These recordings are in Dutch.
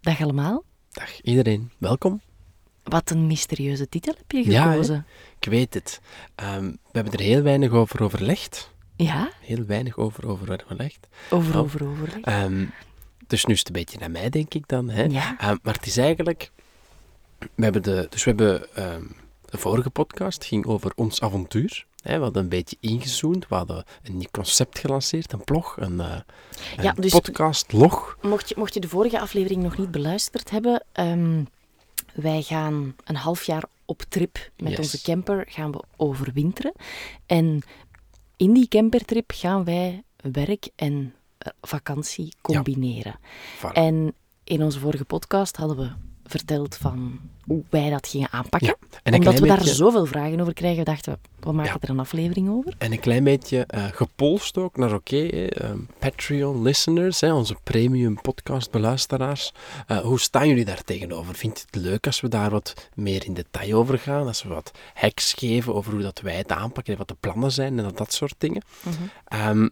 Dag allemaal, Dag iedereen, welkom. wat een mysterieuze titel heb je Ja, hè? gekozen. Ik weet het. Ehm, we hebben er heel weinig over overlegd. Ja, Heel weinig over overlegd. over, Oh. over, over. Ehm, dus nu is het een beetje naar mij, denk ik dan. Hè? Ja. Ehm, maar het is eigenlijk... We hebben de, dus we hebben... de vorige podcast ging over ons avontuur. Hè? We hadden een beetje ingezoomd. We hadden een nieuw concept gelanceerd, een blog, een, eh een Ja, dus- podcastlog. Mocht je, mocht je de vorige aflevering nog niet beluisterd hebben, ehm, wij gaan een half jaar op trip met Yes. onze camper, gaan we overwinteren. En in die campertrip gaan wij werk en eh, vakantie combineren. Voilà. En in onze vorige podcast hadden we verteld van hoe wij dat gingen aanpakken. Ja, en Omdat we daar beetje- zoveel vragen over krijgen, dachten we, we maken Ja. er een aflevering over. En een klein beetje eh, gepolst ook naar, oké, hè, ehm, Patreon-listeners, onze premium podcast-beluisteraars. Eh, hoe staan jullie daar tegenover? Vindt je het leuk als we daar wat meer in detail over gaan? Als we wat hacks geven over hoe dat wij het aanpakken en wat de plannen zijn en dat, dat soort dingen? Ehm,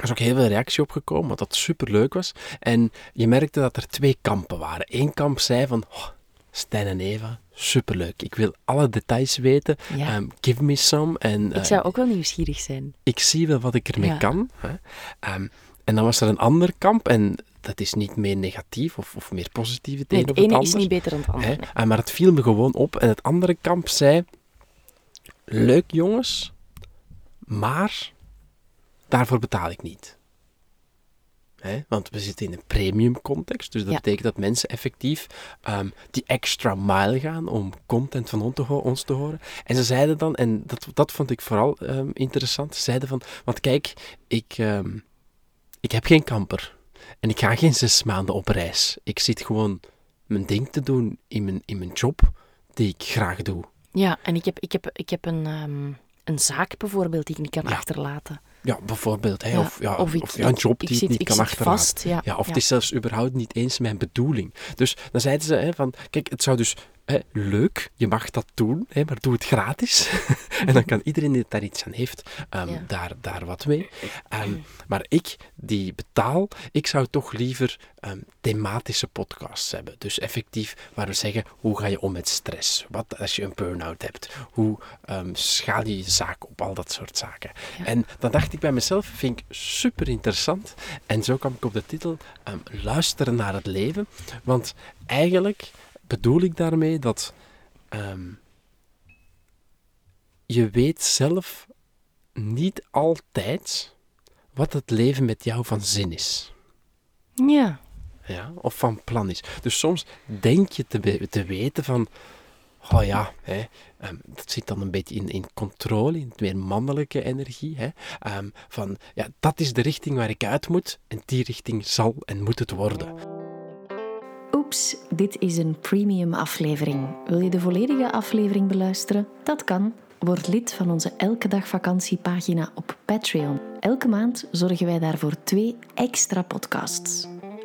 er is ook heel veel reactie op gekomen, wat dat superleuk was. En je merkte dat er twee kampen waren. Eén kamp zei van, oh, Stijn en Eva, superleuk. Ik wil alle details weten. Ja. Ehm, give me some. En, Ik eh, zou ook wel nieuwsgierig zijn. ik zie wel wat ik ermee Ja. kan. Hè. Ehm, en dan was er een ander kamp, en dat is niet meer negatief of, of meer positief het Nee, het het ene ander. is niet beter dan het andere. hè. Eh, maar het viel me gewoon op. En het andere kamp zei: Leuk jongens, maar daarvoor betaal ik niet. Hè? Want we zitten in een premium context, dus dat Ja. betekent dat mensen effectief ehm, die extra mile gaan om content van ons te horen. En ze zeiden dan, en dat, dat vond ik vooral ehm, interessant, ze zeiden van, want kijk, ik, ehm, ik heb geen kamper en ik ga geen zes maanden op reis. Ik zit gewoon mijn ding te doen in mijn, in mijn job die ik graag doe. Ja, en ik heb, ik heb, ik heb een, een zaak bijvoorbeeld die ik niet kan Ja. achterlaten. Ja, bijvoorbeeld. Hè, Ja, of, ja, of of, ik- ja, een job die ik niet kan vast, ja. Ja, of het is zelfs überhaupt niet eens mijn bedoeling. Dus dan zeiden ze hè, van, kijk, het zou dus hè, leuk, je mag dat doen, hè, maar doe het gratis. en dan kan iedereen die daar iets aan heeft, ehm, daar, daar wat mee. Ehm, maar ik, die betaal, ik zou toch liever ehm, thematische podcasts hebben. Dus effectief, waar we zeggen, hoe ga je om met stress? Wat als je een burn-out hebt? Hoe schaal je je zaak op? Al dat soort zaken. En dan dacht ik bij mezelf, vind ik super interessant. En zo kwam ik op de titel ehm, Luisteren naar het leven. Want eigenlijk bedoel ik daarmee dat ehm, je weet zelf niet altijd wat het leven met jou van zin is. Ja. Ja, of van plan is. Dus soms denk je te, te weten van, oh ja, hè, ehm, dat zit dan een beetje in, in controle, in het meer mannelijke energie. Hè, ehm, van, ja, dat is de richting waar ik uit moet en die richting zal en moet het worden. Oeps, dit is een premium aflevering. Wil je de volledige aflevering beluisteren? Dat kan. Word lid van onze Elke Dag Vakantiepagina op Patreon. Elke maand zorgen wij daarvoor twee extra podcasts.